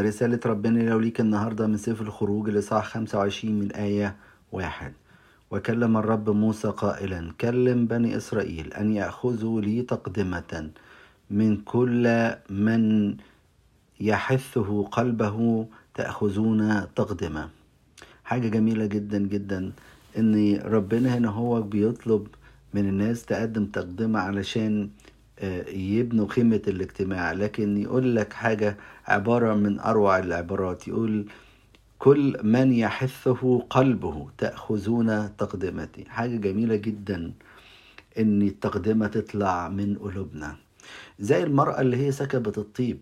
رسالة ربنا لو ليك النهاردة من سفر الخروج الإصحاح 25 من آية واحد. وكلم الرب موسى قائلا كلم بني إسرائيل أن يأخذوا لي تقدمة من كل من يحثه قلبه تأخذون تقدمة. حاجة جميلة جدا جدا إن ربنا هنا هو بيطلب من الناس تقدم تقدمة علشان يبنوا خيمة الاجتماع لكن يقول لك حاجة عبارة من أروع العبارات. يقول كل من يحثه قلبه تأخذون تقدمتي. حاجة جميلة جدا إن التقدمة تطلع من قلوبنا. زي المرأة اللي هي سكبت الطيب.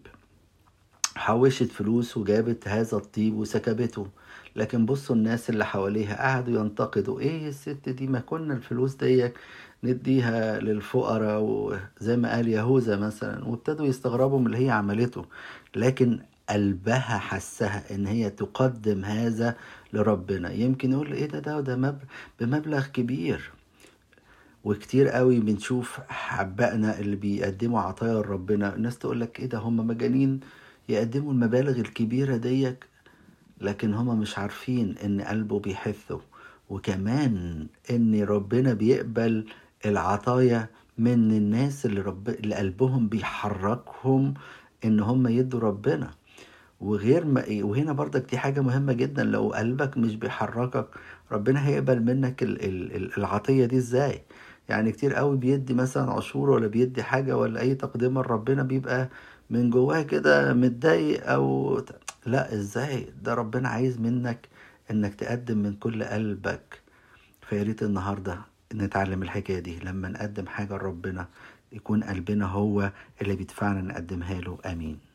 حوشت فلوس وجابت هذا الطيب وسكبته. لكن بصوا الناس اللي حواليها قعدوا ينتقدوا إيه الست دي ما كنا الفلوس ديك نديها للفقراء وزي ما قال يهوذا مثلا. وابتدوا يستغربوا من اللي هي عملته. لكن قلبها حسها إن هي تقدم هذا لربنا. يمكن يقول إيه ده ده ده بمبلغ كبير. وكتير قوي بنشوف حبائنا اللي بيقدموا عطايا لربنا. الناس تقول لك إيه ده هم مجانين يقدموا المبالغ الكبيرة ديك لكن هما مش عارفين إن قلبه بيحثه. وكمان إن ربنا بيقبل العطايا من الناس اللي, رب... اللي قلبهم بيحركهم إن هم يدوا ربنا. وغير ما وهنا برضك دي حاجة مهمة جدا لو قلبك مش بيحركك ربنا هيقبل منك ال... ال... العطية دي إزاي؟ يعني كتير قوي بيدي مثلا عشور ولا بيدي حاجة ولا أي تقدمة لربنا بيبقى من جواه كده متضايق أو لا إزاي؟ ده ربنا عايز منك إنك تقدم من كل قلبك. فياريت النهارده نتعلم الحكاية دي. لما نقدم حاجة لربنا يكون قلبنا هو اللي بيدفعنا نقدمها له. آمين.